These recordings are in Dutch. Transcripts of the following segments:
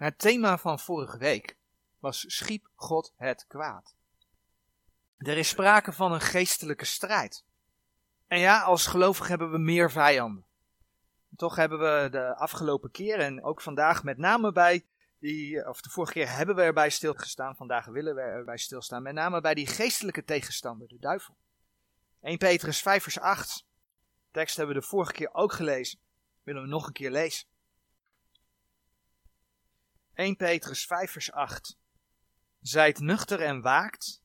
Het thema van vorige week was Schiep God het kwaad. Er is sprake van een geestelijke strijd. En ja, als gelovigen hebben we meer vijanden. Toch hebben we de afgelopen keer en ook vandaag met name bij die, of de vorige keer hebben we erbij stilgestaan, vandaag willen we erbij stilstaan, met name bij die geestelijke tegenstander, de duivel. 1 Petrus 5 vers 8, tekst hebben we de vorige keer ook gelezen, willen we nog een keer lezen. 1 Petrus 5 vers 8. Zijt nuchter en waakt,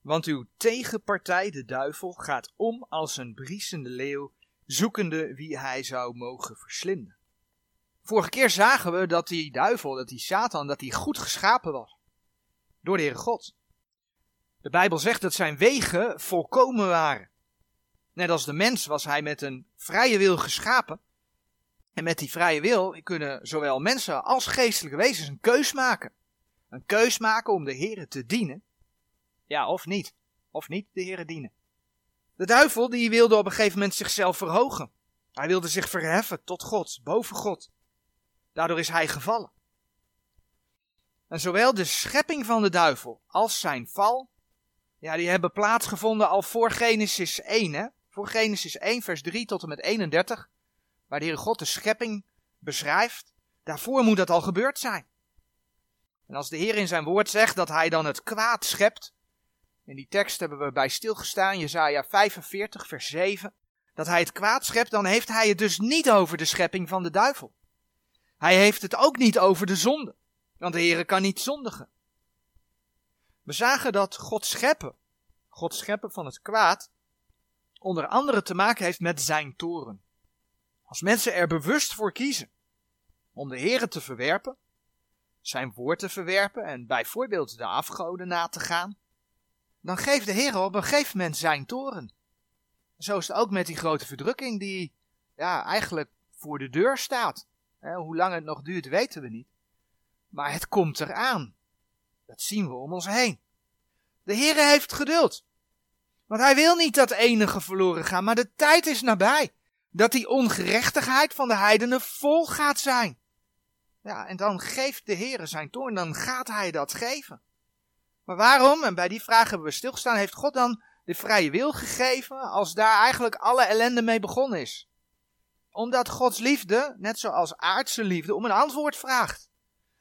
want uw tegenpartij, de duivel, gaat om als een briesende leeuw, zoekende wie hij zou mogen verslinden. Vorige keer zagen we dat die duivel, dat die Satan, dat hij goed geschapen was. Door de Heere God. De Bijbel zegt dat zijn wegen volkomen waren. Net als de mens was hij met een vrije wil geschapen. En met die vrije wil kunnen zowel mensen als geestelijke wezens een keus maken. Een keus maken om de Heere te dienen. Ja, of niet. Of niet de Heere dienen. De duivel die wilde op een gegeven moment zichzelf verhogen. Hij wilde zich verheffen tot God, boven God. Daardoor is hij gevallen. En zowel de schepping van de duivel als zijn val, ja, die hebben plaatsgevonden al voor Genesis 1, hè? Voor Genesis 1, vers 3 tot en met 31, waar de Heere God de schepping beschrijft. Daarvoor moet dat al gebeurd zijn. En als de Heer in zijn woord zegt dat hij dan het kwaad schept, in die tekst hebben we bij stilgestaan, Jezaja 45, vers 7, dat hij het kwaad schept, dan heeft hij het dus niet over de schepping van de duivel. Hij heeft het ook niet over de zonde, want de Heer kan niet zondigen. We zagen dat God scheppen, God scheppen van het kwaad, onder andere te maken heeft met zijn toren. Als mensen er bewust voor kiezen om de Heer te verwerpen, zijn woord te verwerpen en bijvoorbeeld de afgoden na te gaan, dan geeft de Heer op een gegeven moment zijn toren. Zo is het ook met die grote verdrukking die ja, eigenlijk voor de deur staat. hoe lang het nog duurt, weten we niet. Maar het komt eraan. Dat zien we om ons heen. De Heer heeft geduld. Want hij wil niet dat enige verloren gaan, maar de tijd is nabij. Dat die ongerechtigheid van de heidenen vol gaat zijn. Ja, en dan geeft de Heer zijn toorn, dan gaat hij dat geven. Maar waarom, en bij die vraag hebben we stilgestaan, heeft God dan de vrije wil gegeven als daar eigenlijk alle ellende mee begonnen is? Omdat Gods liefde, net zoals aardse liefde, om een antwoord vraagt.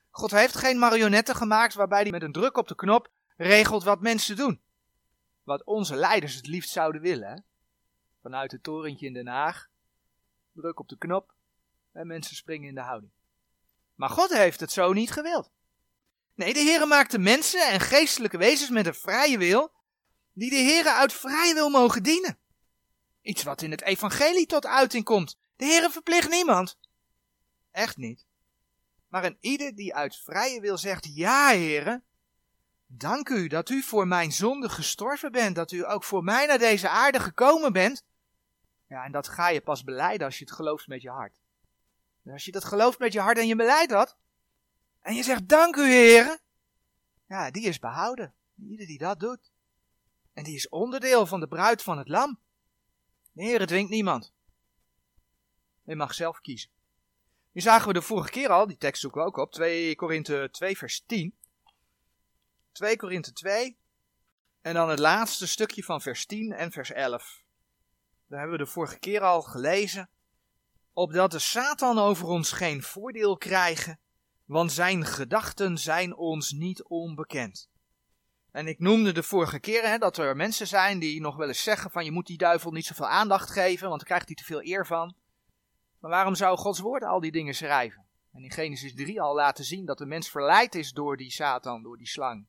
God heeft geen marionetten gemaakt waarbij hij met een druk op de knop regelt wat mensen doen. Wat onze leiders het liefst zouden willen. Hè? Vanuit het torentje in Den Haag, druk op de knop en mensen springen in de houding. Maar God heeft het zo niet gewild. Nee, de Heere maakte mensen en geestelijke wezens met een vrije wil, die de Heere uit vrije wil mogen dienen. Iets wat in het evangelie tot uiting komt. De Heere verplicht niemand. Echt niet. Maar een ieder die uit vrije wil zegt, ja Heere, dank u dat u voor mijn zonde gestorven bent, dat u ook voor mij naar deze aarde gekomen bent. Ja, en dat ga je pas beleiden als je het gelooft met je hart. En als je dat gelooft met je hart en je beleidt dat, en je zegt dank u heren, ja, die is behouden. Ieder die dat doet. En die is onderdeel van de bruid van het lam. De Heer dwingt niemand. Je mag zelf kiezen. Nu zagen we de vorige keer al, die tekst zoeken we ook op, 2 Korinthe 2 vers 10. 2 Korinthe 2 en dan het laatste stukje van vers 10 en vers 11. Daar hebben we de vorige keer al gelezen. Opdat de Satan over ons geen voordeel krijgen, want zijn gedachten zijn ons niet onbekend. En ik noemde de vorige keer hè, dat er mensen zijn die nog wel eens zeggen van je moet die duivel niet zoveel aandacht geven, want dan krijgt hij te veel eer van. Maar waarom zou Gods woord al die dingen schrijven? En in Genesis 3 al laten zien dat de mens verleid is door die Satan, door die slang.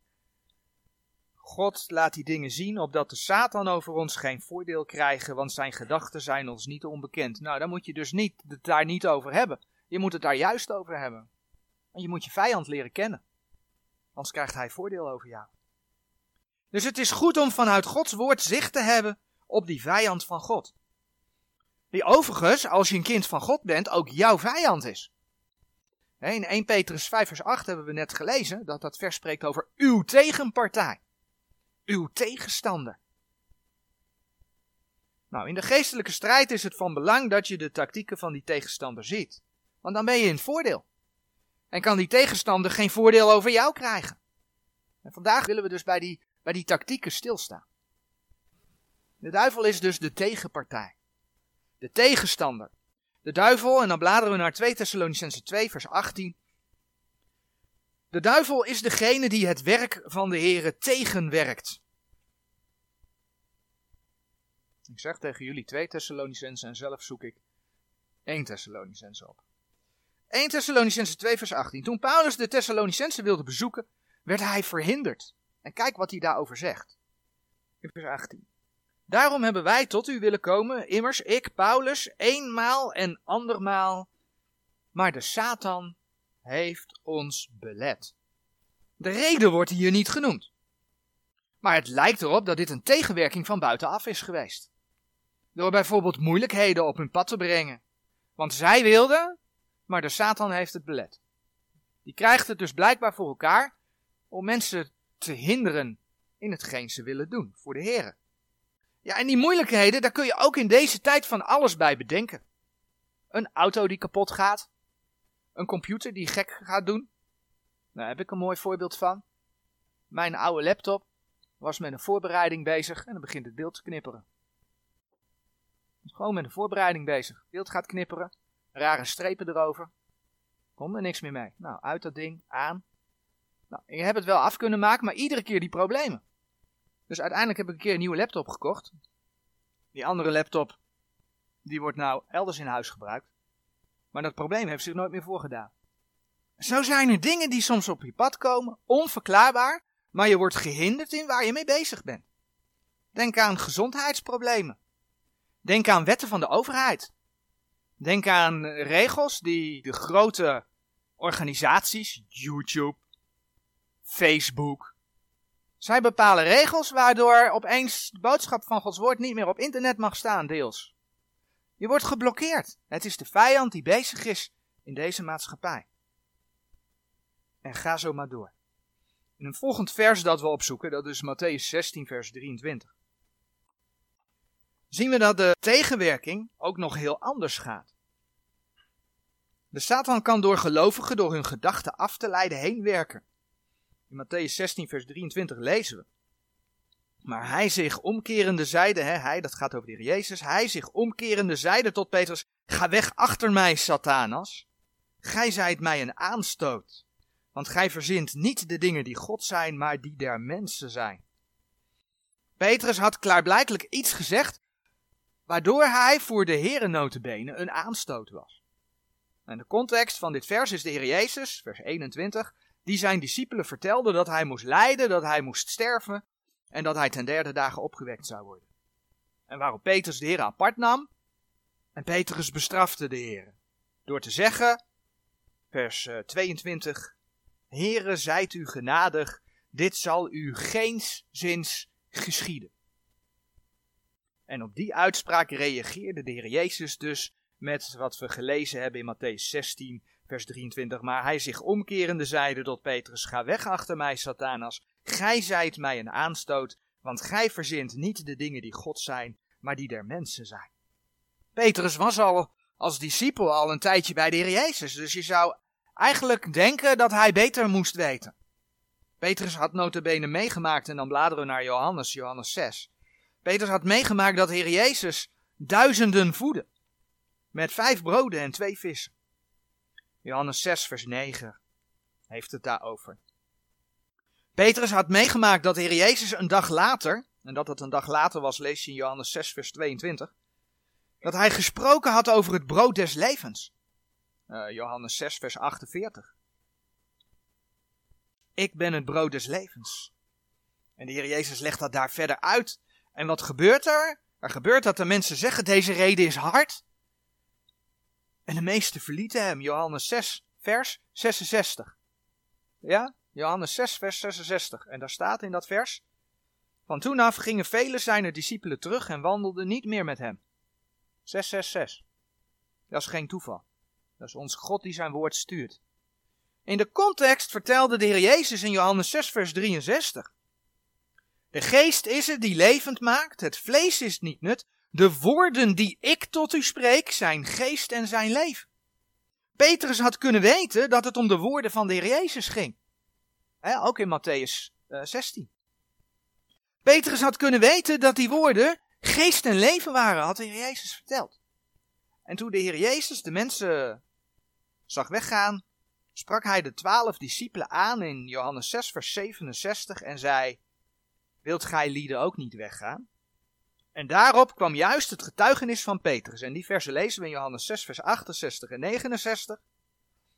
God laat die dingen zien, opdat de Satan over ons geen voordeel krijgen, want zijn gedachten zijn ons niet onbekend. Nou, dan moet je dus niet, het daar niet over hebben. Je moet het daar juist over hebben. En je moet je vijand leren kennen. Anders krijgt hij voordeel over jou. Dus het is goed om vanuit Gods woord zicht te hebben op die vijand van God. Die overigens, als je een kind van God bent, ook jouw vijand is. In 1 Petrus 5 vers 8 hebben we net gelezen dat dat vers spreekt over uw tegenpartij uw tegenstander. Nou, in de geestelijke strijd is het van belang dat je de tactieken van die tegenstander ziet. Want dan ben je in het voordeel. En kan die tegenstander geen voordeel over jou krijgen. En vandaag willen we dus bij die, bij die tactieken stilstaan. De duivel is dus de tegenpartij. De tegenstander. De duivel, en dan bladeren we naar 2 Thessalonicense 2 vers 18. De duivel is degene die het werk van de Here tegenwerkt. Ik zeg tegen jullie 2 Thessalonicense en zelf zoek ik 1 Thessalonicense op. 1 Thessalonicense 2 vers 18. Toen Paulus de Thessalonicense wilde bezoeken, werd hij verhinderd. En kijk wat hij daarover zegt. In vers 18. Daarom hebben wij tot u willen komen, immers ik, Paulus, eenmaal en andermaal. Maar de Satan heeft ons belet. De reden wordt hier niet genoemd. Maar het lijkt erop dat dit een tegenwerking van buitenaf is geweest. Door bijvoorbeeld moeilijkheden op hun pad te brengen. Want zij wilden, maar de Satan heeft het belet. Die krijgt het dus blijkbaar voor elkaar om mensen te hinderen in hetgeen ze willen doen voor de Heer. Ja, en die moeilijkheden, daar kun je ook in deze tijd van alles bij bedenken. Een auto die kapot gaat. Een computer die gek gaat doen. Daar heb ik een mooi voorbeeld van. Mijn oude laptop was met een voorbereiding bezig en dan begint het beeld te knipperen. Gewoon met een voorbereiding bezig. Het beeld gaat knipperen. Rare strepen erover. Komt er niks meer mee. Nou, uit dat ding, aan. Nou, je hebt het wel af kunnen maken, maar iedere keer die problemen. Dus uiteindelijk heb ik een keer een nieuwe laptop gekocht. Die andere laptop, die wordt nou elders in huis gebruikt. Maar dat probleem heeft zich nooit meer voorgedaan. Zo zijn er dingen die soms op je pad komen, onverklaarbaar, maar je wordt gehinderd in waar je mee bezig bent. Denk aan gezondheidsproblemen. Denk aan wetten van de overheid. Denk aan regels die de grote organisaties, YouTube, Facebook, zij bepalen regels waardoor opeens de boodschap van Gods woord niet meer op internet mag staan, deels. Je wordt geblokkeerd. Het is de vijand die bezig is in deze maatschappij. En ga zo maar door. In een volgend vers dat we opzoeken, dat is Matthäus 16, vers 23. Zien we dat de tegenwerking ook nog heel anders gaat. De Satan kan door gelovigen door hun gedachten af te leiden heen werken. In Matthäus 16, vers 23 lezen we. Maar hij zich omkerende zeide, hè, hij, dat gaat over de heer Jezus, hij zich omkerende zeide tot Petrus, ga weg achter mij, Satanas. Gij zijt mij een aanstoot, want gij verzint niet de dingen die God zijn, maar die der mensen zijn. Petrus had klaarblijkelijk iets gezegd, waardoor hij voor de heren notenbenen een aanstoot was. En de context van dit vers is de heer Jezus, vers 21, die zijn discipelen vertelde dat hij moest lijden, dat hij moest sterven en dat hij ten derde dagen opgewekt zou worden. En waarop Petrus de Heer apart nam en Petrus bestrafte de Heer door te zeggen, vers 22, eh, Heere, zijt u genadig, dit zal u zins geschieden. En op die uitspraak reageerde de Heer Jezus dus met wat we gelezen hebben in Matthäus 16, vers 23. Maar hij zich omkerende zeide tot Petrus, ga weg achter mij, Satanas. Gij zijt mij een aanstoot, want gij verzint niet de dingen die God zijn, maar die der mensen zijn. Petrus was al als discipel al een tijdje bij de Heer Jezus, dus je zou eigenlijk denken dat hij beter moest weten. Petrus had notabene meegemaakt, en dan bladeren we naar Johannes, Johannes 6. Petrus had meegemaakt dat de Heer Jezus duizenden voedde. Met vijf broden en twee vissen. Johannes 6, vers 9 heeft het daarover. Petrus had meegemaakt dat de Heer Jezus een dag later, en dat het een dag later was, lees je in Johannes 6, vers 22, dat hij gesproken had over het brood des levens. Uh, Johannes 6, vers 48. Ik ben het brood des levens. En de Heer Jezus legt dat daar verder uit. En wat gebeurt er? Er gebeurt dat de mensen zeggen: deze reden is hard. En de meesten verlieten hem. Johannes 6, vers 66. Ja, Johannes 6, vers 66. En daar staat in dat vers. Van toen af gingen vele zijner discipelen terug en wandelden niet meer met hem. 666. Dat is geen toeval. Dat is ons God die zijn woord stuurt. In de context vertelde de Heer Jezus in Johannes 6, vers 63. De geest is het die levend maakt, het vlees is niet nut, de woorden die ik tot u spreek zijn geest en zijn leven. Petrus had kunnen weten dat het om de woorden van de Heer Jezus ging. Ook in Matthäus 16. Eh, Petrus had kunnen weten dat die woorden geest en leven waren, had de Heer Jezus verteld. En toen de Heer Jezus de mensen zag weggaan, sprak hij de twaalf discipelen aan in Johannes 6, vers 67 en zei: Wilt gij lieden ook niet weggaan? En daarop kwam juist het getuigenis van Petrus. En die versen lezen we in Johannes 6, vers 68 en 69.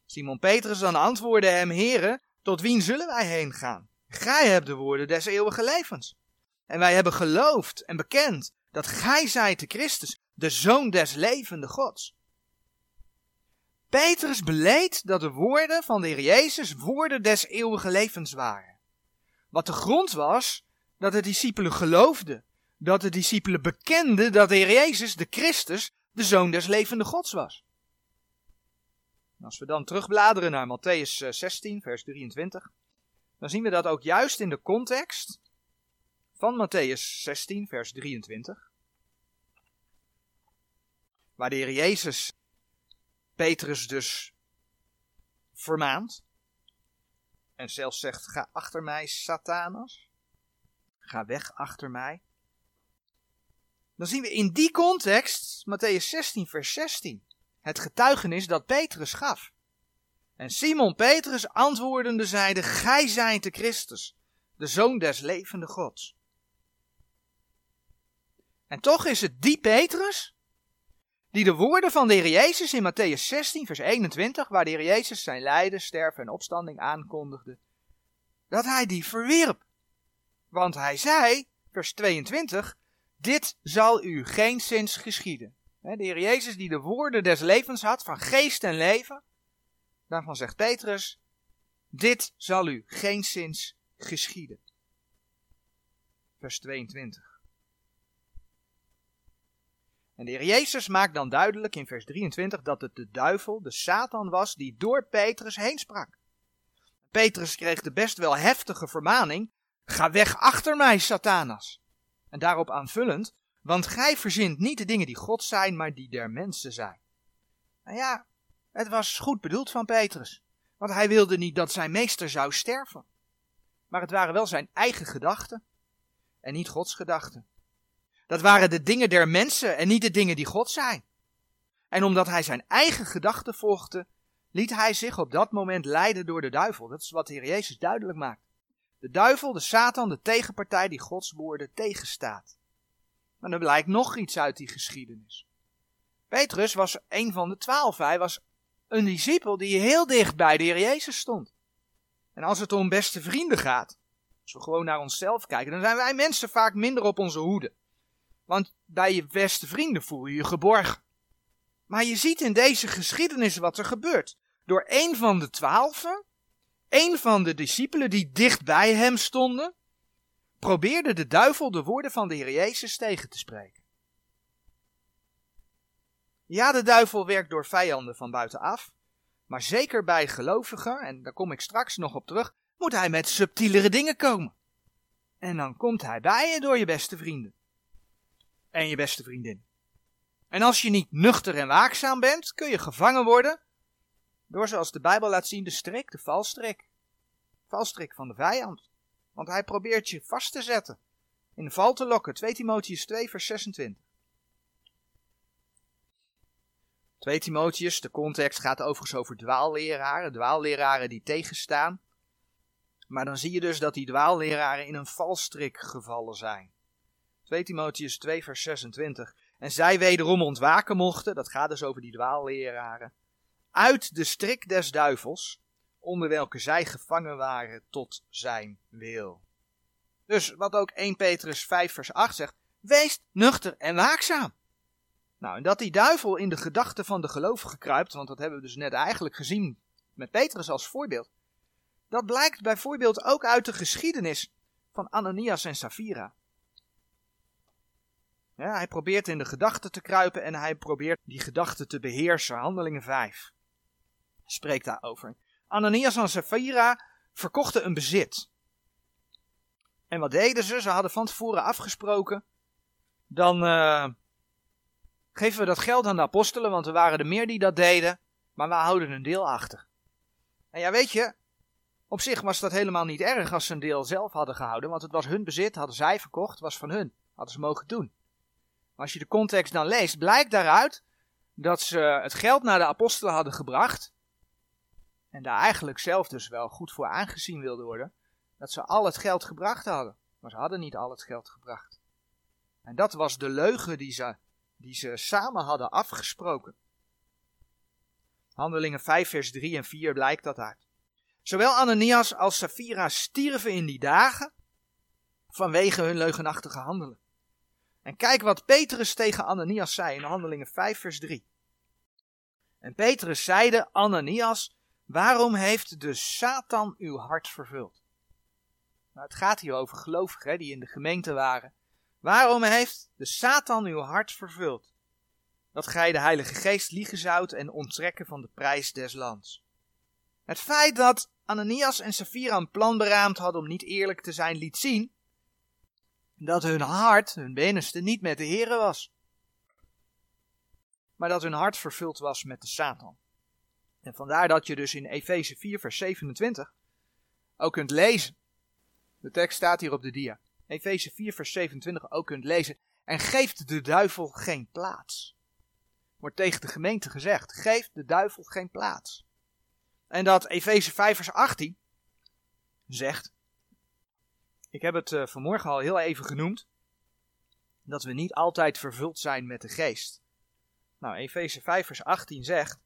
Simon Petrus dan antwoordde hem: Heren, tot wien zullen wij heen gaan? Gij hebt de woorden des eeuwige levens. En wij hebben geloofd en bekend dat gij zijt de Christus, de Zoon des levende Gods. Petrus beleed dat de woorden van de Heer Jezus woorden des eeuwige levens waren. Wat de grond was dat de discipelen geloofden, dat de discipelen bekenden dat de Heer Jezus, de Christus, de Zoon des levende Gods was. Als we dan terugbladeren naar Matthäus 16, eh, vers 23, dan zien we dat ook juist in de context van Matthäus 16, vers 23, waar de Heer Jezus Petrus dus vermaant en zelfs zegt: Ga achter mij, Satanas. Ga weg achter mij. Dan zien we in die context, Matthäus 16, vers 16, het getuigenis dat Petrus gaf. En Simon Petrus antwoordende zeide, Gij zijt de Christus, de Zoon des levende Gods. En toch is het die Petrus, die de woorden van de Heer Jezus in Matthäus 16, vers 21, waar de Heer Jezus zijn lijden, sterven en opstanding aankondigde, dat hij die verwierp. Want hij zei, vers 22, dit zal u geen zins geschieden. De Heer Jezus die de woorden des levens had, van geest en leven, daarvan zegt Petrus, dit zal u geen zins geschieden. Vers 22. En de Heer Jezus maakt dan duidelijk in vers 23 dat het de duivel, de Satan was, die door Petrus heen sprak. Petrus kreeg de best wel heftige vermaning, ga weg achter mij, Satanas. En daarop aanvullend, want gij verzint niet de dingen die God zijn, maar die der mensen zijn. Nou ja, het was goed bedoeld van Petrus, want hij wilde niet dat zijn meester zou sterven. Maar het waren wel zijn eigen gedachten en niet Gods gedachten. Dat waren de dingen der mensen en niet de dingen die God zijn. En omdat hij zijn eigen gedachten volgde, liet hij zich op dat moment leiden door de duivel. Dat is wat de Heer Jezus duidelijk maakt. De duivel, de Satan, de tegenpartij die Gods woorden tegenstaat. Maar er blijkt nog iets uit die geschiedenis. Petrus was een van de twaalf. Hij was een discipel die heel dicht bij de Heer Jezus stond. En als het om beste vrienden gaat, als we gewoon naar onszelf kijken, dan zijn wij mensen vaak minder op onze hoede. Want bij je beste vrienden voel je je geborgen. Maar je ziet in deze geschiedenis wat er gebeurt. Door een van de twaalfen, een van de discipelen die dicht bij hem stonden, probeerde de duivel de woorden van de Heer Jezus tegen te spreken. Ja, de duivel werkt door vijanden van buitenaf, maar zeker bij gelovigen, en daar kom ik straks nog op terug, moet hij met subtielere dingen komen. En dan komt hij bij je door je beste vrienden en je beste vriendin. En als je niet nuchter en waakzaam bent, kun je gevangen worden door, zoals de Bijbel laat zien, de strik, de valstrik. Valstrik van de vijand. Want hij probeert je vast te zetten. In val te lokken. 2 Timotheus 2 vers 26. 2 Timotheus, de context gaat overigens over dwaalleraren. Dwaalleraren die tegenstaan. Maar dan zie je dus dat die dwaalleraren in een valstrik gevallen zijn. 2 Timotheus 2 vers 26. En zij wederom ontwaken mochten, dat gaat dus over die dwaalleraren, uit de strik des duivels, onder welke zij gevangen waren tot zijn wil. Dus wat ook 1 Petrus 5 vers 8 zegt, wees nuchter en waakzaam. Nou, en dat die duivel in de gedachten van de gelovigen kruipt, want dat hebben we dus net eigenlijk gezien met Petrus als voorbeeld. Dat blijkt bijvoorbeeld ook uit de geschiedenis van Ananias en Safira. Ja, hij probeert in de gedachten te kruipen en hij probeert die gedachten te beheersen. Handelingen 5 spreekt daarover. Ananias en Sapphira verkochten een bezit. En wat deden ze? Ze hadden van tevoren afgesproken. Dan uh, geven we dat geld aan de apostelen, want er waren er meer die dat deden. maar we houden een deel achter. En ja, weet je, op zich was dat helemaal niet erg als ze een deel zelf hadden gehouden, want het was hun bezit, hadden zij verkocht, was van hun. Hadden ze mogen doen. Maar als je de context dan leest, blijkt daaruit dat ze het geld naar de apostelen hadden gebracht. En daar eigenlijk zelf dus wel goed voor aangezien wilden worden. Dat ze al het geld gebracht hadden. Maar ze hadden niet al het geld gebracht. En dat was de leugen die ze, die ze samen hadden afgesproken. Handelingen 5, vers 3 en 4 blijkt dat uit. Zowel Ananias als Safira stierven in die dagen vanwege hun leugenachtige handelen. En kijk wat Petrus tegen Ananias zei in Handelingen 5, vers 3. En Petrus zeide, Ananias, waarom heeft de Satan uw hart vervuld? Nou, het gaat hier over gelovigen die in de gemeente waren. Waarom heeft de Satan uw hart vervuld? Dat gij de Heilige Geest liegen zoudt en onttrekken van de prijs des lands. Het feit dat Ananias en Safira een plan beraamd hadden om niet eerlijk te zijn, liet zien dat hun hart, hun binnenste, niet met de Here was. Maar dat hun hart vervuld was met de Satan. En vandaar dat je dus in Efeze 4, vers 27 ook kunt lezen. De tekst staat hier op de dia. Efeze 4, vers 27 ook kunt lezen. En geeft de duivel geen plaats. Wordt tegen de gemeente gezegd: geeft de duivel geen plaats. En dat Efeze 5, vers 18 zegt: ik heb het uh, vanmorgen al heel even genoemd. Dat we niet altijd vervuld zijn met de geest. Nou, Efeze 5 vers 18 zegt.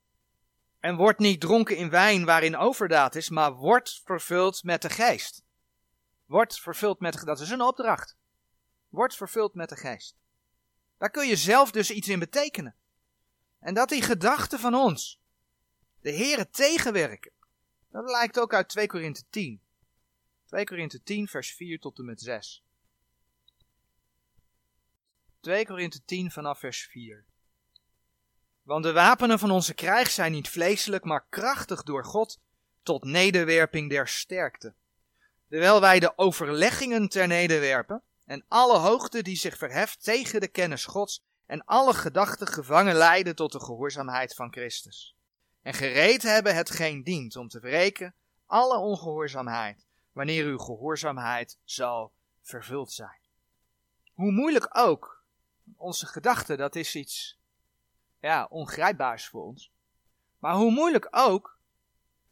En wordt niet dronken in wijn waarin overdaad is, maar wordt vervuld met de geest. Wordt vervuld met de Dat is een opdracht. Wordt vervuld met de geest. Daar kun je zelf dus iets in betekenen. En dat die gedachten van ons, de Here tegenwerken. Dat lijkt ook uit 2 Korinthe 10. 2 Korinthe 10, vers 4 tot en met 6. 2 Korinthe 10 vanaf vers 4. Want de wapenen van onze krijg zijn niet vleeselijk, maar krachtig door God tot nederwerping der sterkte. Terwijl wij de overleggingen ter nederwerpen en alle hoogte die zich verheft tegen de kennis Gods en alle gedachten gevangen leiden tot de gehoorzaamheid van Christus. En gereed hebben hetgeen dient om te wreken alle ongehoorzaamheid wanneer uw gehoorzaamheid zal vervuld zijn. Hoe moeilijk ook, onze gedachten, dat is iets ja, ongrijpbaars voor ons. Maar hoe moeilijk ook,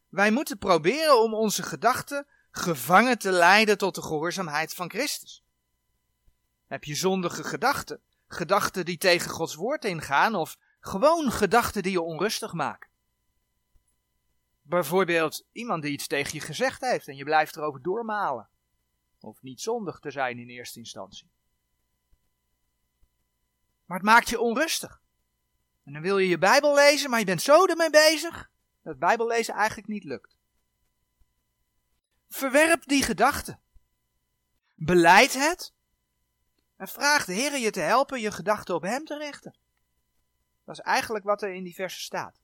wij moeten proberen om onze gedachten gevangen te leiden tot de gehoorzaamheid van Christus. Heb je zondige gedachten, gedachten die tegen Gods woord ingaan, of gewoon gedachten die je onrustig maken? Bijvoorbeeld iemand die iets tegen je gezegd heeft en je blijft erover doormalen. Of niet zondig te zijn in eerste instantie. Maar het maakt je onrustig. En dan wil je je Bijbel lezen, maar je bent zo ermee bezig dat Bijbel lezen eigenlijk niet lukt. Verwerp die gedachten. Beleid het. En vraag de Heer je te helpen je gedachten op Hem te richten. Dat is eigenlijk wat er in die versen staat.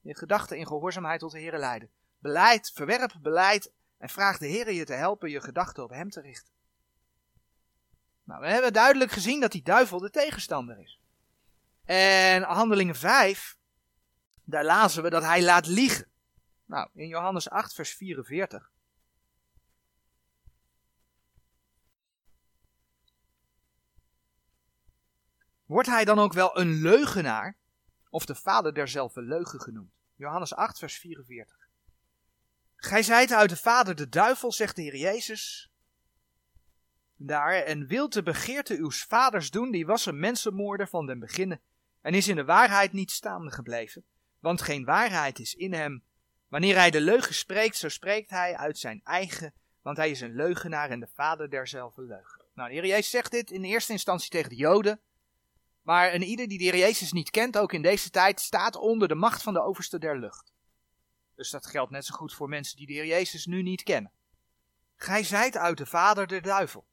Je gedachten in gehoorzaamheid tot de Heer leiden. Beleid, verwerp beleid en vraag de Heer je te helpen je gedachten op Hem te richten. Nou, we hebben duidelijk gezien dat die duivel de tegenstander is. En handelingen 5, daar lazen we dat hij laat liegen. Nou, in Johannes 8, vers 44. Wordt hij dan ook wel een leugenaar? of de vader derzelfde leugen genoemd. Johannes 8, vers 44. Gij zijt uit de vader de duivel, zegt de Heer Jezus. Daar, en wilt de begeerte uws vaders doen, die was een mensenmoorder van den beginnen, en is in de waarheid niet staande gebleven, want geen waarheid is in hem. Wanneer hij de leugen spreekt, zo spreekt hij uit zijn eigen, want hij is een leugenaar en de vader derzelfde leugen. Nou, de Heer Jezus zegt dit in eerste instantie tegen de Joden, maar een ieder die de Heer Jezus niet kent, ook in deze tijd, staat onder de macht van de overste der lucht. Dus dat geldt net zo goed voor mensen die de Heer Jezus nu niet kennen. Gij zijt uit de vader der duivel.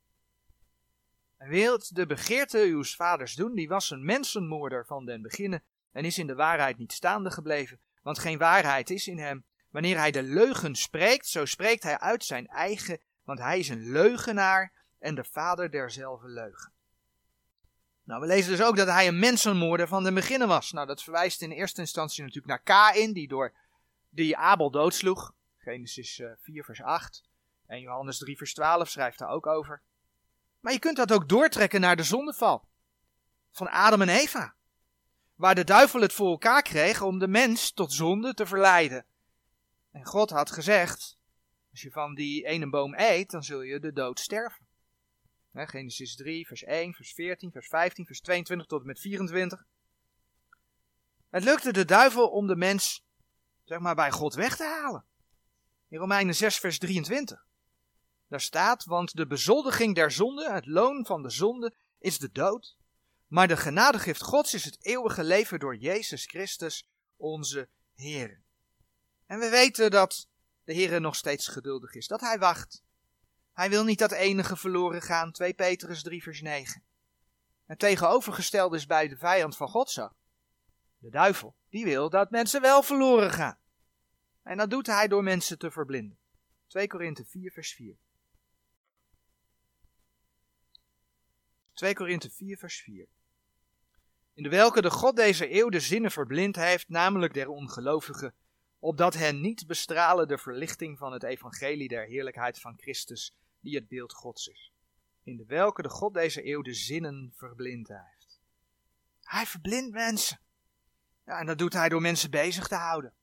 En wilt de begeerte uw vaders doen, die was een mensenmoorder van den beginnen en is in de waarheid niet staande gebleven, want geen waarheid is in hem. Wanneer hij de leugen spreekt, zo spreekt hij uit zijn eigen, want hij is een leugenaar en de vader derzelfde leugen. Nou, we lezen dus ook dat hij een mensenmoorder van de beginnen was. Nou, dat verwijst in eerste instantie natuurlijk naar Kain, die door die Abel doodsloeg. Genesis uh, 4 vers 8. En Johannes 3 vers 12 schrijft daar ook over. Maar je kunt dat ook doortrekken naar de zondeval. Van Adam en Eva. Waar de duivel het voor elkaar kreeg om de mens tot zonde te verleiden. En God had gezegd, als je van die ene boom eet, dan zul je de dood sterven. Genesis 3, vers 1, vers 14, vers 15, vers 22 tot en met 24. Het lukte de duivel om de mens, zeg maar, bij God weg te halen. In Romeinen 6, vers 23. Daar staat, want de bezoldiging der zonde, het loon van de zonde, is de dood. Maar de genadegift Gods is het eeuwige leven door Jezus Christus, onze Heer. En we weten dat de Heer nog steeds geduldig is, dat Hij wacht. Hij wil niet dat enige verloren gaan, 2 Petrus 3 vers 9. Het tegenovergestelde is bij de vijand van God zo. De duivel, die wil dat mensen wel verloren gaan. En dat doet hij door mensen te verblinden. 2 Korinthe 4 vers 4. 2 Korinthe 4 vers 4. In de welke de God deze eeuw de zinnen verblind heeft, namelijk der ongelovigen, opdat hen niet bestralen de verlichting van het evangelie der heerlijkheid van Christus, die het beeld Gods is. In de welke de God deze eeuw de zinnen verblind heeft. Hij verblindt mensen. Ja, en dat doet hij door mensen bezig te houden.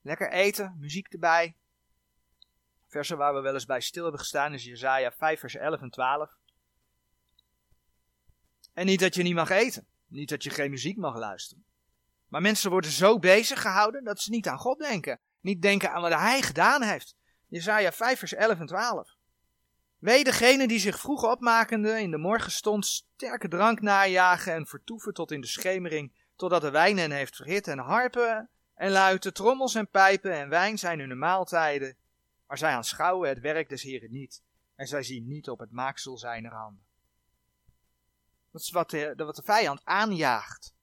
Lekker eten, muziek erbij. Versen waar we wel eens bij stil hebben gestaan is Jezaja 5 vers 11 en 12. En niet dat je niet mag eten. Niet dat je geen muziek mag luisteren. Maar mensen worden zo bezig gehouden dat ze niet aan God denken. Niet denken aan wat hij gedaan heeft. Jezaja 5 vers 11 en 12. Wee degene die zich vroeg opmakende in de morgenstond sterke drank najagen en vertoeven tot in de schemering, totdat de wijn hen heeft verhit en harpen en luiten, trommels en pijpen en wijn zijn hun maaltijden. Maar zij aanschouwen het werk des Heren niet en zij zien niet op het maaksel zijner handen. Dat is wat de, wat de vijand aanjaagt.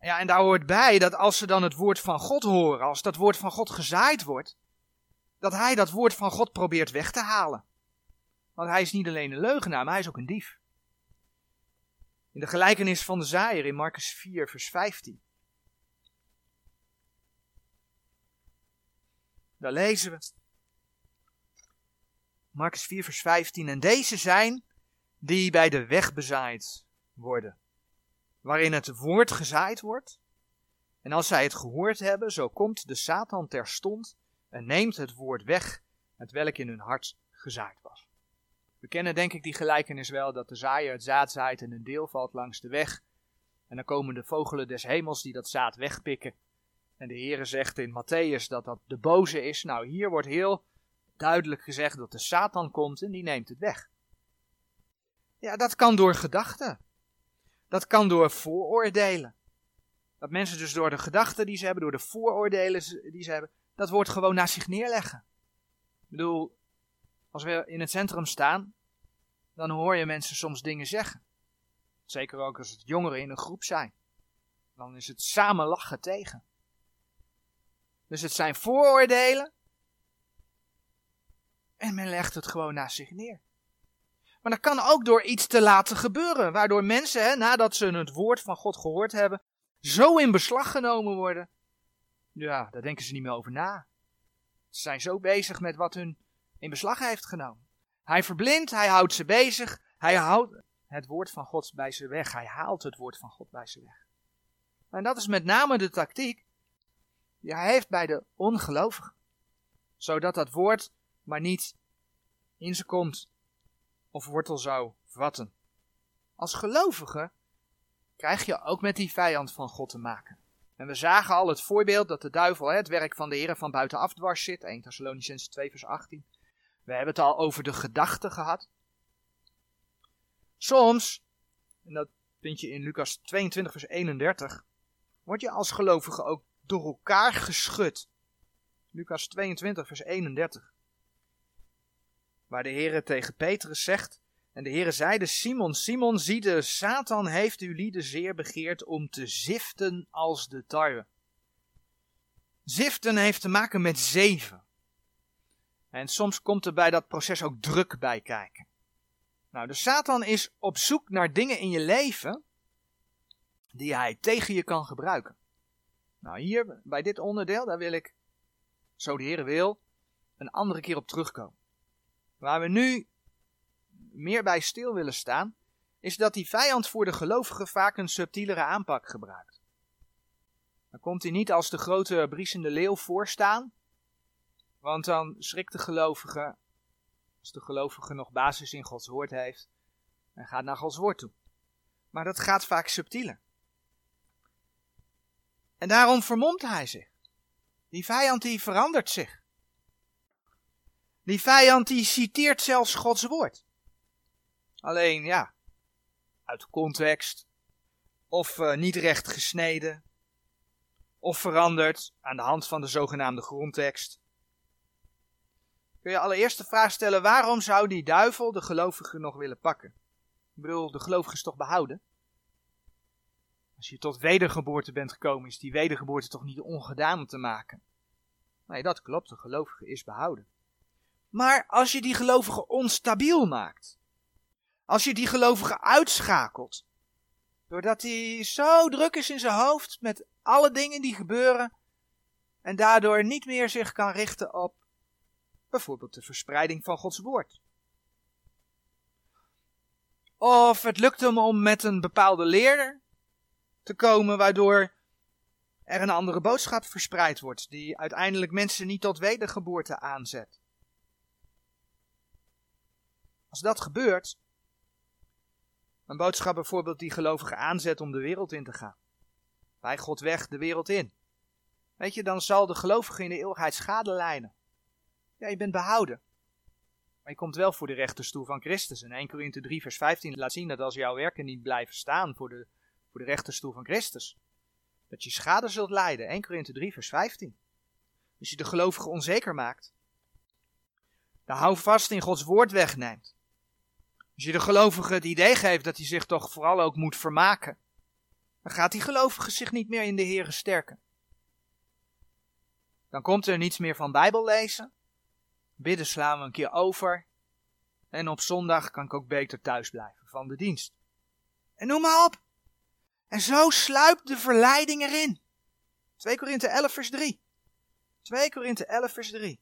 Ja, en daar hoort bij dat als ze dan het woord van God horen, als dat woord van God gezaaid wordt, dat hij dat woord van God probeert weg te halen. Want hij is niet alleen een leugenaar, maar hij is ook een dief. In de gelijkenis van de zaaier in Marcus 4, vers 15. Daar lezen we. Marcus 4, vers 15. En deze zijn die bij de weg bezaaid worden, waarin het woord gezaaid wordt. En als zij het gehoord hebben, zo komt de Satan terstond en neemt het woord weg, het welk in hun hart gezaaid was. We kennen denk ik die gelijkenis wel, dat de zaaier het zaad zaait en een deel valt langs de weg. En dan komen de vogelen des hemels die dat zaad wegpikken. En de Heere zegt in Matthäus dat dat de boze is. Nou, hier wordt heel duidelijk gezegd dat de Satan komt en die neemt het weg. Ja, dat kan door gedachten. Dat kan door vooroordelen. Dat mensen dus door de gedachten die ze hebben, door de vooroordelen die ze hebben, dat wordt gewoon naar zich neerleggen. Ik bedoel, als we in het centrum staan, dan hoor je mensen soms dingen zeggen. Zeker ook als het jongeren in een groep zijn. Dan is het samen lachen tegen. Dus het zijn vooroordelen. En men legt het gewoon naast zich neer. Maar dat kan ook door iets te laten gebeuren. Waardoor mensen, hè, nadat ze het woord van God gehoord hebben, zo in beslag genomen worden. Ja, daar denken ze niet meer over na. Ze zijn zo bezig met wat hun in beslag heeft genomen. Hij verblindt, hij houdt ze bezig, hij houdt het woord van God bij ze weg. Hij haalt het woord van God bij ze weg. En dat is met name de tactiek die hij heeft bij de ongelovigen. Zodat dat woord maar niet in ze komt of wortel zou vatten. Als gelovige krijg je ook met die vijand van God te maken. En we zagen al het voorbeeld dat de duivel het werk van de Heer van buitenaf dwars zit. 1 Thessalonicense 2 vers 18. We hebben het al over de gedachten gehad. Soms, en dat vind je in Lucas 22, vers 31, word je als gelovige ook door elkaar geschud. Lucas 22, vers 31. Waar de Heer tegen Petrus zegt, en de Heer zeide, Simon, Simon, zie de Satan heeft uw lieden zeer begeerd om te ziften als de tarwe. Ziften heeft te maken met zeven. En soms komt er bij dat proces ook druk bij kijken. Nou, de Satan is op zoek naar dingen in je leven die hij tegen je kan gebruiken. Nou, hier bij dit onderdeel, daar wil ik, zo de Heer wil, een andere keer op terugkomen. Waar we nu meer bij stil willen staan, is dat die vijand voor de gelovigen vaak een subtielere aanpak gebruikt. Dan komt hij niet als de grote briesende leeuw voorstaan, want dan schrikt de gelovige, als de gelovige nog basis in Gods woord heeft, en gaat naar Gods woord toe. Maar dat gaat vaak subtieler. En daarom vermomt hij zich. Die vijand die verandert zich. Die vijand die citeert zelfs Gods woord. Alleen ja, uit context. Of uh, niet recht gesneden. Of veranderd aan de hand van de zogenaamde grondtekst. Kun je allereerst de vraag stellen: waarom zou die duivel de gelovigen nog willen pakken? Ik bedoel, de gelovige is toch behouden? Als je tot wedergeboorte bent gekomen, is die wedergeboorte toch niet ongedaan te maken? Nee, dat klopt, de gelovige is behouden. Maar als je die gelovige onstabiel maakt, als je die gelovige uitschakelt, doordat hij zo druk is in zijn hoofd met alle dingen die gebeuren, en daardoor niet meer zich kan richten op bijvoorbeeld de verspreiding van Gods woord. Of het lukt hem om met een bepaalde leerder te komen, waardoor er een andere boodschap verspreid wordt, die uiteindelijk mensen niet tot wedergeboorte aanzet. Als dat gebeurt, een boodschap bijvoorbeeld die gelovigen aanzet om de wereld in te gaan. Bij God weg de wereld in. Weet je, dan zal de gelovige in de eeuwigheid schade lijden. Ja, je bent behouden. Maar je komt wel voor de rechterstoel van Christus. En 1 Korinthe 3 vers 15 laat zien dat als jouw werken niet blijven staan voor de, voor de rechterstoel van Christus, dat je schade zult lijden. 1 Korinthe 3 vers 15. Als je de gelovige onzeker maakt, dan hou vast in Gods woord wegneemt. Als je de gelovige het idee geeft dat hij zich toch vooral ook moet vermaken, dan gaat die gelovige zich niet meer in de Heer sterken. Dan komt er niets meer van Bijbel lezen. Bidden slaan we een keer over. En op zondag kan ik ook beter thuis blijven van de dienst. En noem maar op. En zo sluipt de verleiding erin. 2 Korinthe 11 vers 3. 2 Korinthe 11 vers 3.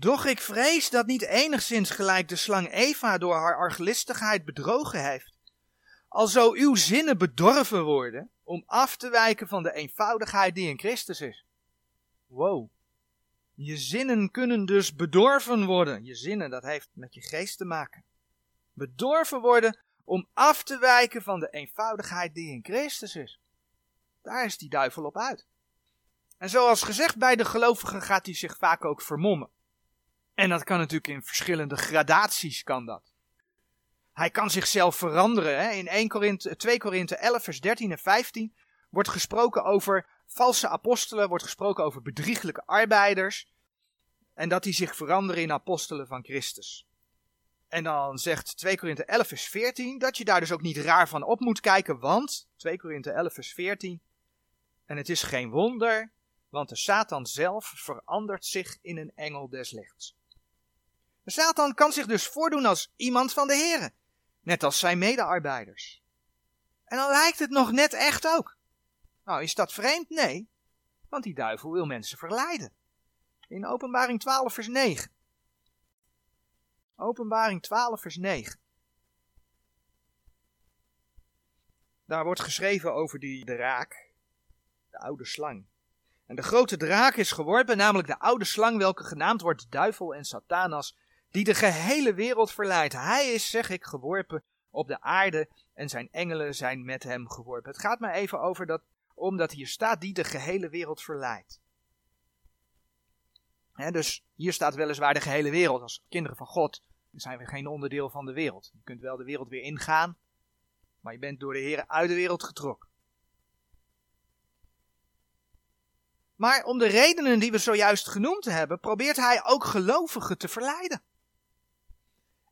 Doch ik vrees dat niet enigszins gelijk de slang Eva door haar arglistigheid bedrogen heeft. Alzo uw zinnen bedorven worden om af te wijken van de eenvoudigheid die in Christus is. Wow. Je zinnen kunnen dus bedorven worden. Je zinnen, dat heeft met je geest te maken. Bedorven worden om af te wijken van de eenvoudigheid die in Christus is. Daar is die duivel op uit. En zoals gezegd, bij de gelovigen gaat hij zich vaak ook vermommen. En dat kan natuurlijk in verschillende gradaties kan dat. Hij kan zichzelf veranderen. Hè? In 1 Korinthe, 2 Korinthe 11 vers 13 en 15 wordt gesproken over valse apostelen, wordt gesproken over bedrieglijke arbeiders. En dat die zich veranderen in apostelen van Christus. En dan zegt 2 Korinthe 11 vers 14 dat je daar dus ook niet raar van op moet kijken, want 2 Korinthe 11 vers 14 en het is geen wonder, want de Satan zelf verandert zich in een engel des lichts. Satan kan zich dus voordoen als iemand van de Here, net als zijn medearbeiders. En dan lijkt het nog net echt ook. Nou, is dat vreemd? Nee, want die duivel wil mensen verleiden. In Openbaring 12 vers 9. Openbaring 12 vers 9. Daar wordt geschreven over die draak, de oude slang. En de grote draak is geworpen, namelijk de oude slang, welke genaamd wordt duivel en Satanas, die de gehele wereld verleidt. Hij is, zeg ik, geworpen op de aarde en zijn engelen zijn met hem geworpen. Het gaat maar even over dat, omdat hier staat, die de gehele wereld verleidt. dus hier staat weliswaar de gehele wereld. Als kinderen van God zijn we geen onderdeel van de wereld. Je kunt wel de wereld weer ingaan, maar je bent door de Heer uit de wereld getrokken. Maar om de redenen die we zojuist genoemd hebben, probeert hij ook gelovigen te verleiden.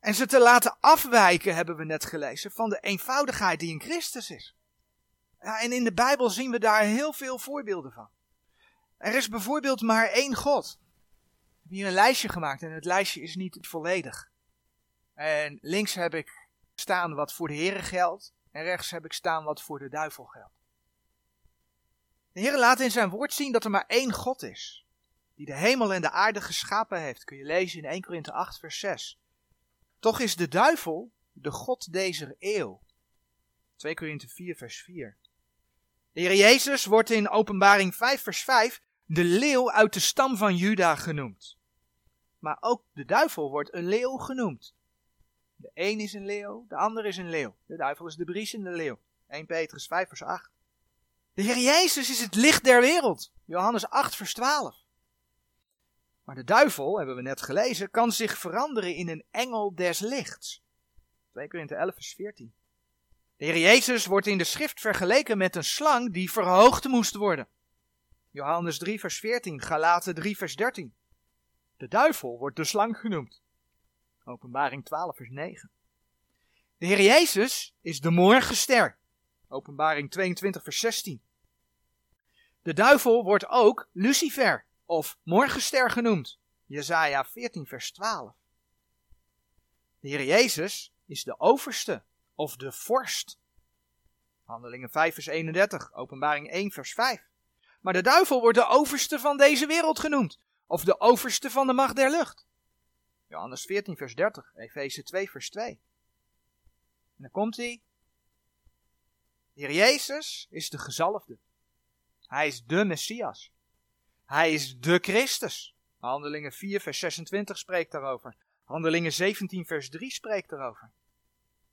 En ze te laten afwijken, hebben we net gelezen, van de eenvoudigheid die in Christus is. Ja, en in de Bijbel zien we daar heel veel voorbeelden van. Er is bijvoorbeeld maar één God. Ik heb hier een lijstje gemaakt en het lijstje is niet volledig. En links heb ik staan wat voor de Heere geldt en rechts heb ik staan wat voor de duivel geldt. De Heer laat in zijn woord zien dat er maar één God is, die de hemel en de aarde geschapen heeft. Kun je lezen in 1 Korinthe 8 vers 6. Toch is de duivel de God deze eeuw. 2 Korinthe 4 vers 4. De Heer Jezus wordt in openbaring 5 vers 5 de leeuw uit de stam van Juda genoemd. Maar ook de duivel wordt een leeuw genoemd. De een is een leeuw, de ander is een leeuw. De duivel is de briesende leeuw. 1 Petrus 5 vers 8. De Heer Jezus is het licht der wereld. Johannes 8 vers 12. Maar de duivel, hebben we net gelezen, kan zich veranderen in een engel des lichts. 2 Korinthe 11 vers 14. De Heer Jezus wordt in de schrift vergeleken met een slang die verhoogd moest worden. Johannes 3 vers 14, Galaten 3 vers 13. De duivel wordt de slang genoemd. Openbaring 12 vers 9. De Heer Jezus is de morgenster. Openbaring 22 vers 16. De duivel wordt ook Lucifer of morgenster genoemd. Jesaja 14 vers 12. De Heer Jezus is de overste of de vorst. Handelingen 5 vers 31, openbaring 1 vers 5. Maar de duivel wordt de overste van deze wereld genoemd, of de overste van de macht der lucht. Johannes 14 vers 30, Efeze 2 vers 2. En dan komt hij. De Heer Jezus is de gezalfde. Hij is de Messias. Hij is de Christus. Handelingen 4 vers 26 spreekt daarover. Handelingen 17 vers 3 spreekt daarover.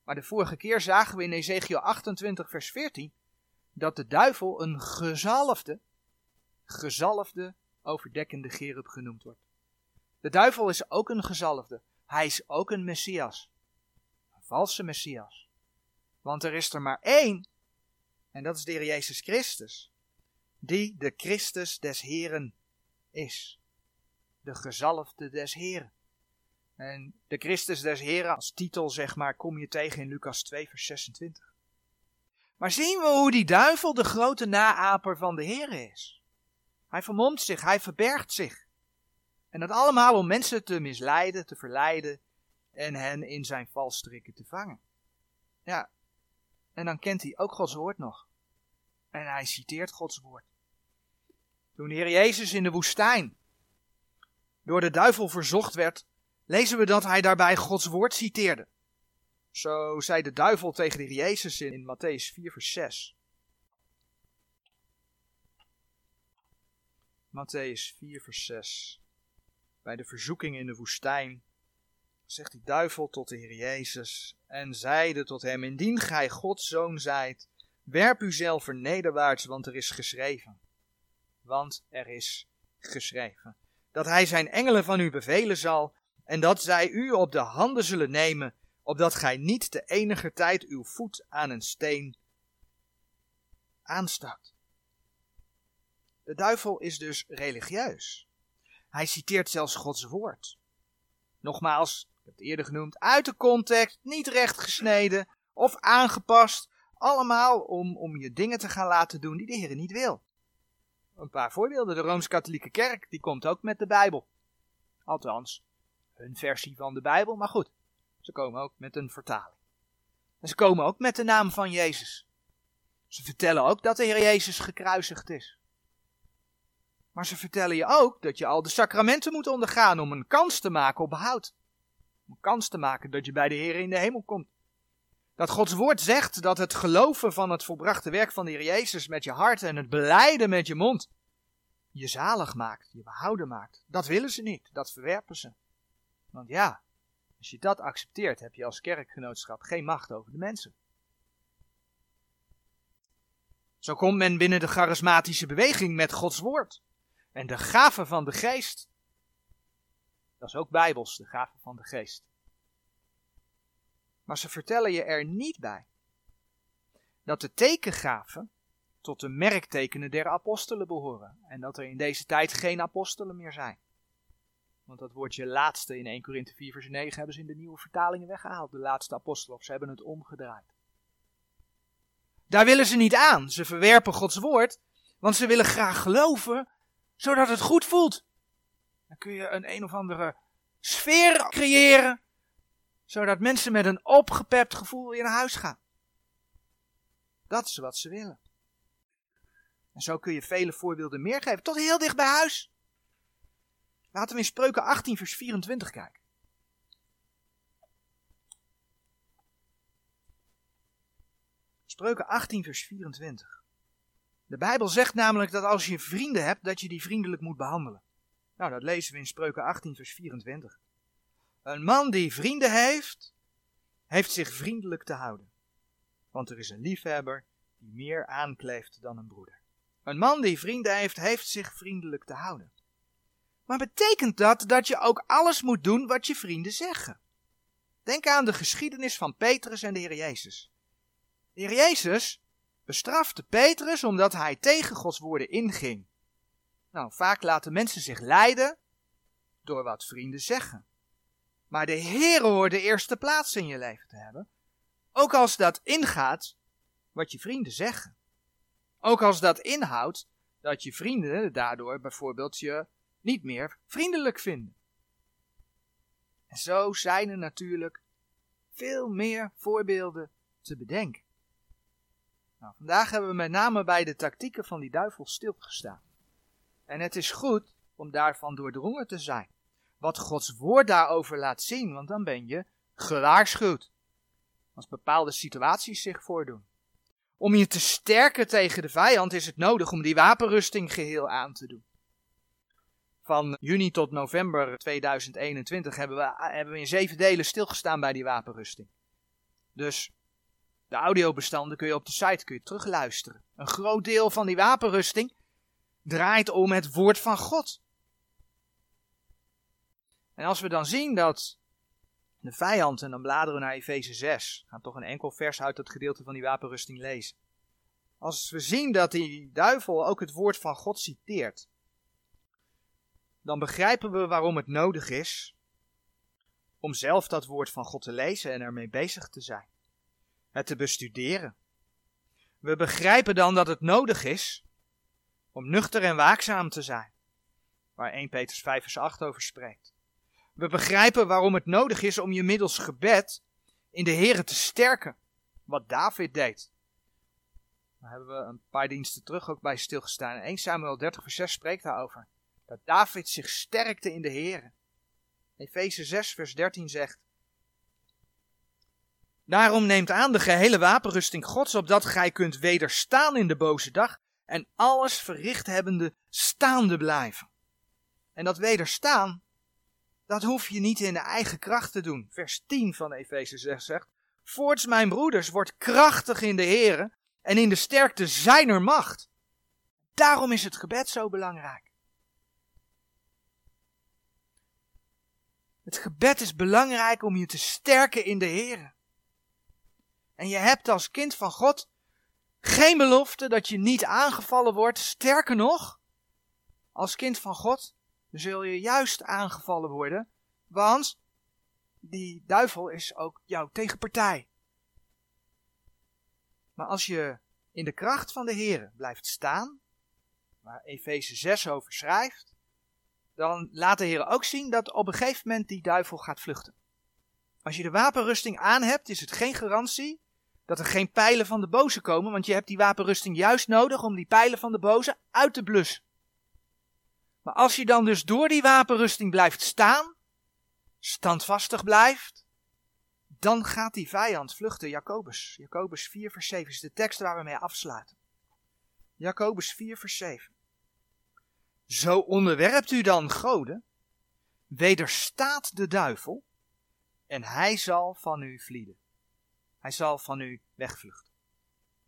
Maar de vorige keer zagen we in Ezekiel 28 vers 14 dat de duivel een gezalfde, gezalfde overdekkende gerub genoemd wordt. De duivel is ook een gezalfde. Hij is ook een Messias. Een valse Messias. Want er is er maar één. En dat is de Heer Jezus Christus. Die de Christus des Heren is. De gezalfde des Heren. En de Christus des Heren als titel, zeg maar, kom je tegen in Lucas 2, vers 26. Maar zien we hoe die duivel de grote naaper van de Heer is? Hij vermomt zich, hij verbergt zich. En dat allemaal om mensen te misleiden, te verleiden en hen in zijn valstrikken te vangen. Ja, en dan kent hij ook Gods woord nog. En hij citeert Gods woord. Toen de Heer Jezus in de woestijn door de duivel verzocht werd lezen we dat hij daarbij Gods woord citeerde. Zo zei de duivel tegen de Jezus in, in Matthäus 4, vers 6. Matthäus 4, vers 6. Bij de verzoeking in de woestijn zegt die duivel tot de Heer Jezus en zeide tot hem: Indien gij Gods zoon zijt, werp uzelf er nederwaarts, want er is geschreven. Want er is geschreven dat hij zijn engelen van u bevelen zal en dat zij u op de handen zullen nemen, opdat gij niet de enige tijd uw voet aan een steen aanstak. De duivel is dus religieus. Hij citeert zelfs Gods woord. Nogmaals, ik heb het eerder genoemd, uit de context, niet recht gesneden of aangepast, allemaal om, om je dingen te gaan laten doen die de Heer niet wil. Een paar voorbeelden. De Rooms-Katholieke Kerk, die komt ook met de Bijbel. Althans, hun versie van de Bijbel, maar goed, ze komen ook met een vertaling. En ze komen ook met de naam van Jezus. Ze vertellen ook dat de Heer Jezus gekruisigd is. Maar ze vertellen je ook dat je al de sacramenten moet ondergaan om een kans te maken op behoud. Om een kans te maken dat je bij de Heer in de hemel komt. Dat Gods woord zegt dat het geloven van het volbrachte werk van de Heer Jezus met je hart en het beleiden met je mond je zalig maakt, je behouden maakt. Dat willen ze niet, dat verwerpen ze. Want ja, als je dat accepteert, heb je als kerkgenootschap geen macht over de mensen. Zo komt men binnen de charismatische beweging met Gods woord. En de gave van de geest. Dat is ook bijbels, de gave van de geest. Maar ze vertellen je er niet bij dat de tekengaven tot de merktekenen der apostelen behoren. En dat er in deze tijd geen apostelen meer zijn. Want dat woordje laatste in 1 Korinthe 4 vers 9 hebben ze in de nieuwe vertalingen weggehaald. De laatste apostel, of ze hebben het omgedraaid. Daar willen ze niet aan. Ze verwerpen Gods woord, want ze willen graag geloven, zodat het goed voelt. Dan kun je een een of andere sfeer creëren, Zodat mensen met een opgepept gevoel weer naar huis gaan. Dat is wat ze willen. En zo kun je vele voorbeelden meer geven, tot heel dicht bij huis. Laten we in Spreuken 18, vers 24 kijken. Spreuken 18, vers 24. De Bijbel zegt namelijk dat als je vrienden hebt, dat je die vriendelijk moet behandelen. Nou, dat lezen we in Spreuken 18, vers 24. Een man die vrienden heeft, heeft zich vriendelijk te houden. Want er is een liefhebber die meer aankleeft dan een broeder. Een man die vrienden heeft, heeft zich vriendelijk te houden. Maar betekent dat dat je ook alles moet doen wat je vrienden zeggen? Denk aan de geschiedenis van Petrus en de Heer Jezus. De Heer Jezus bestrafte Petrus omdat hij tegen Gods woorden inging. Nou, vaak laten mensen zich leiden door wat vrienden zeggen. Maar de Heer hoort de eerste plaats in je leven te hebben. Ook als dat ingaat wat je vrienden zeggen. Ook als dat inhoudt dat je vrienden daardoor bijvoorbeeld je niet meer vriendelijk vinden. En zo zijn er natuurlijk veel meer voorbeelden te bedenken. Nou, vandaag hebben we met name bij de tactieken van die duivel stilgestaan. En het is goed om daarvan doordrongen te zijn. Wat Gods woord daarover laat zien, want dan ben je gewaarschuwd. Als bepaalde situaties zich voordoen. Om je te sterken tegen de vijand is het nodig om die wapenrusting geheel aan te doen. Van juni tot november 2021 hebben we, hebben we in zeven delen stilgestaan bij die wapenrusting. Dus de audiobestanden kun je op de site kun je terugluisteren. Een groot deel van die wapenrusting draait om het woord van God. En als we dan zien dat de vijand, en dan bladeren we naar Efeze 6, we gaan toch een enkel vers uit dat gedeelte van die wapenrusting lezen. Als we zien dat die duivel ook het woord van God citeert, dan begrijpen we waarom het nodig is om zelf dat woord van God te lezen en ermee bezig te zijn. Het te bestuderen. We begrijpen dan dat het nodig is om nuchter en waakzaam te zijn, waar 1 Petrus 5 vers 8 over spreekt. We begrijpen waarom het nodig is om je middels gebed in de Here te sterken, wat David deed. Daar hebben we een paar diensten terug ook bij stilgestaan. 1 Samuel 30 vers 6 spreekt daarover. Dat David zich sterkte in de Here. Efeze 6 vers 13 zegt. Daarom neemt aan de gehele wapenrusting Gods, opdat gij kunt wederstaan in de boze dag en alles verricht hebbende staande blijven. En dat wederstaan, dat hoef je niet in de eigen kracht te doen. Vers 10 van Efeze 6 zegt, Voorts mijn broeders, wordt krachtig in de Here en in de sterkte zijner macht. Daarom is het gebed zo belangrijk. Het gebed is belangrijk om je te sterken in de Here. En je hebt als kind van God geen belofte dat je niet aangevallen wordt. Sterker nog, als kind van God zul je juist aangevallen worden, want die duivel is ook jouw tegenpartij. Maar als je in de kracht van de Here blijft staan, waar Efeze 6 over schrijft, dan laat de Heer ook zien dat op een gegeven moment die duivel gaat vluchten. Als je de wapenrusting aan hebt, is het geen garantie dat er geen pijlen van de boze komen, want je hebt die wapenrusting juist nodig om die pijlen van de boze uit te blussen. Maar als je dan dus door die wapenrusting blijft staan, standvastig blijft, dan gaat die vijand vluchten. Jacobus, Jacobus 4 vers 7 is de tekst waar we mee afsluiten. Jacobus 4 vers 7. Zo onderwerpt u dan goden, wederstaat de duivel, en hij zal van u vlieden. Hij zal van u wegvluchten.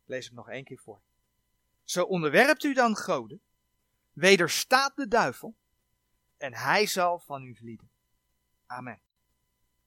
Ik lees het nog één keer voor. Zo onderwerpt u dan goden, wederstaat de duivel, en hij zal van u vlieden. Amen.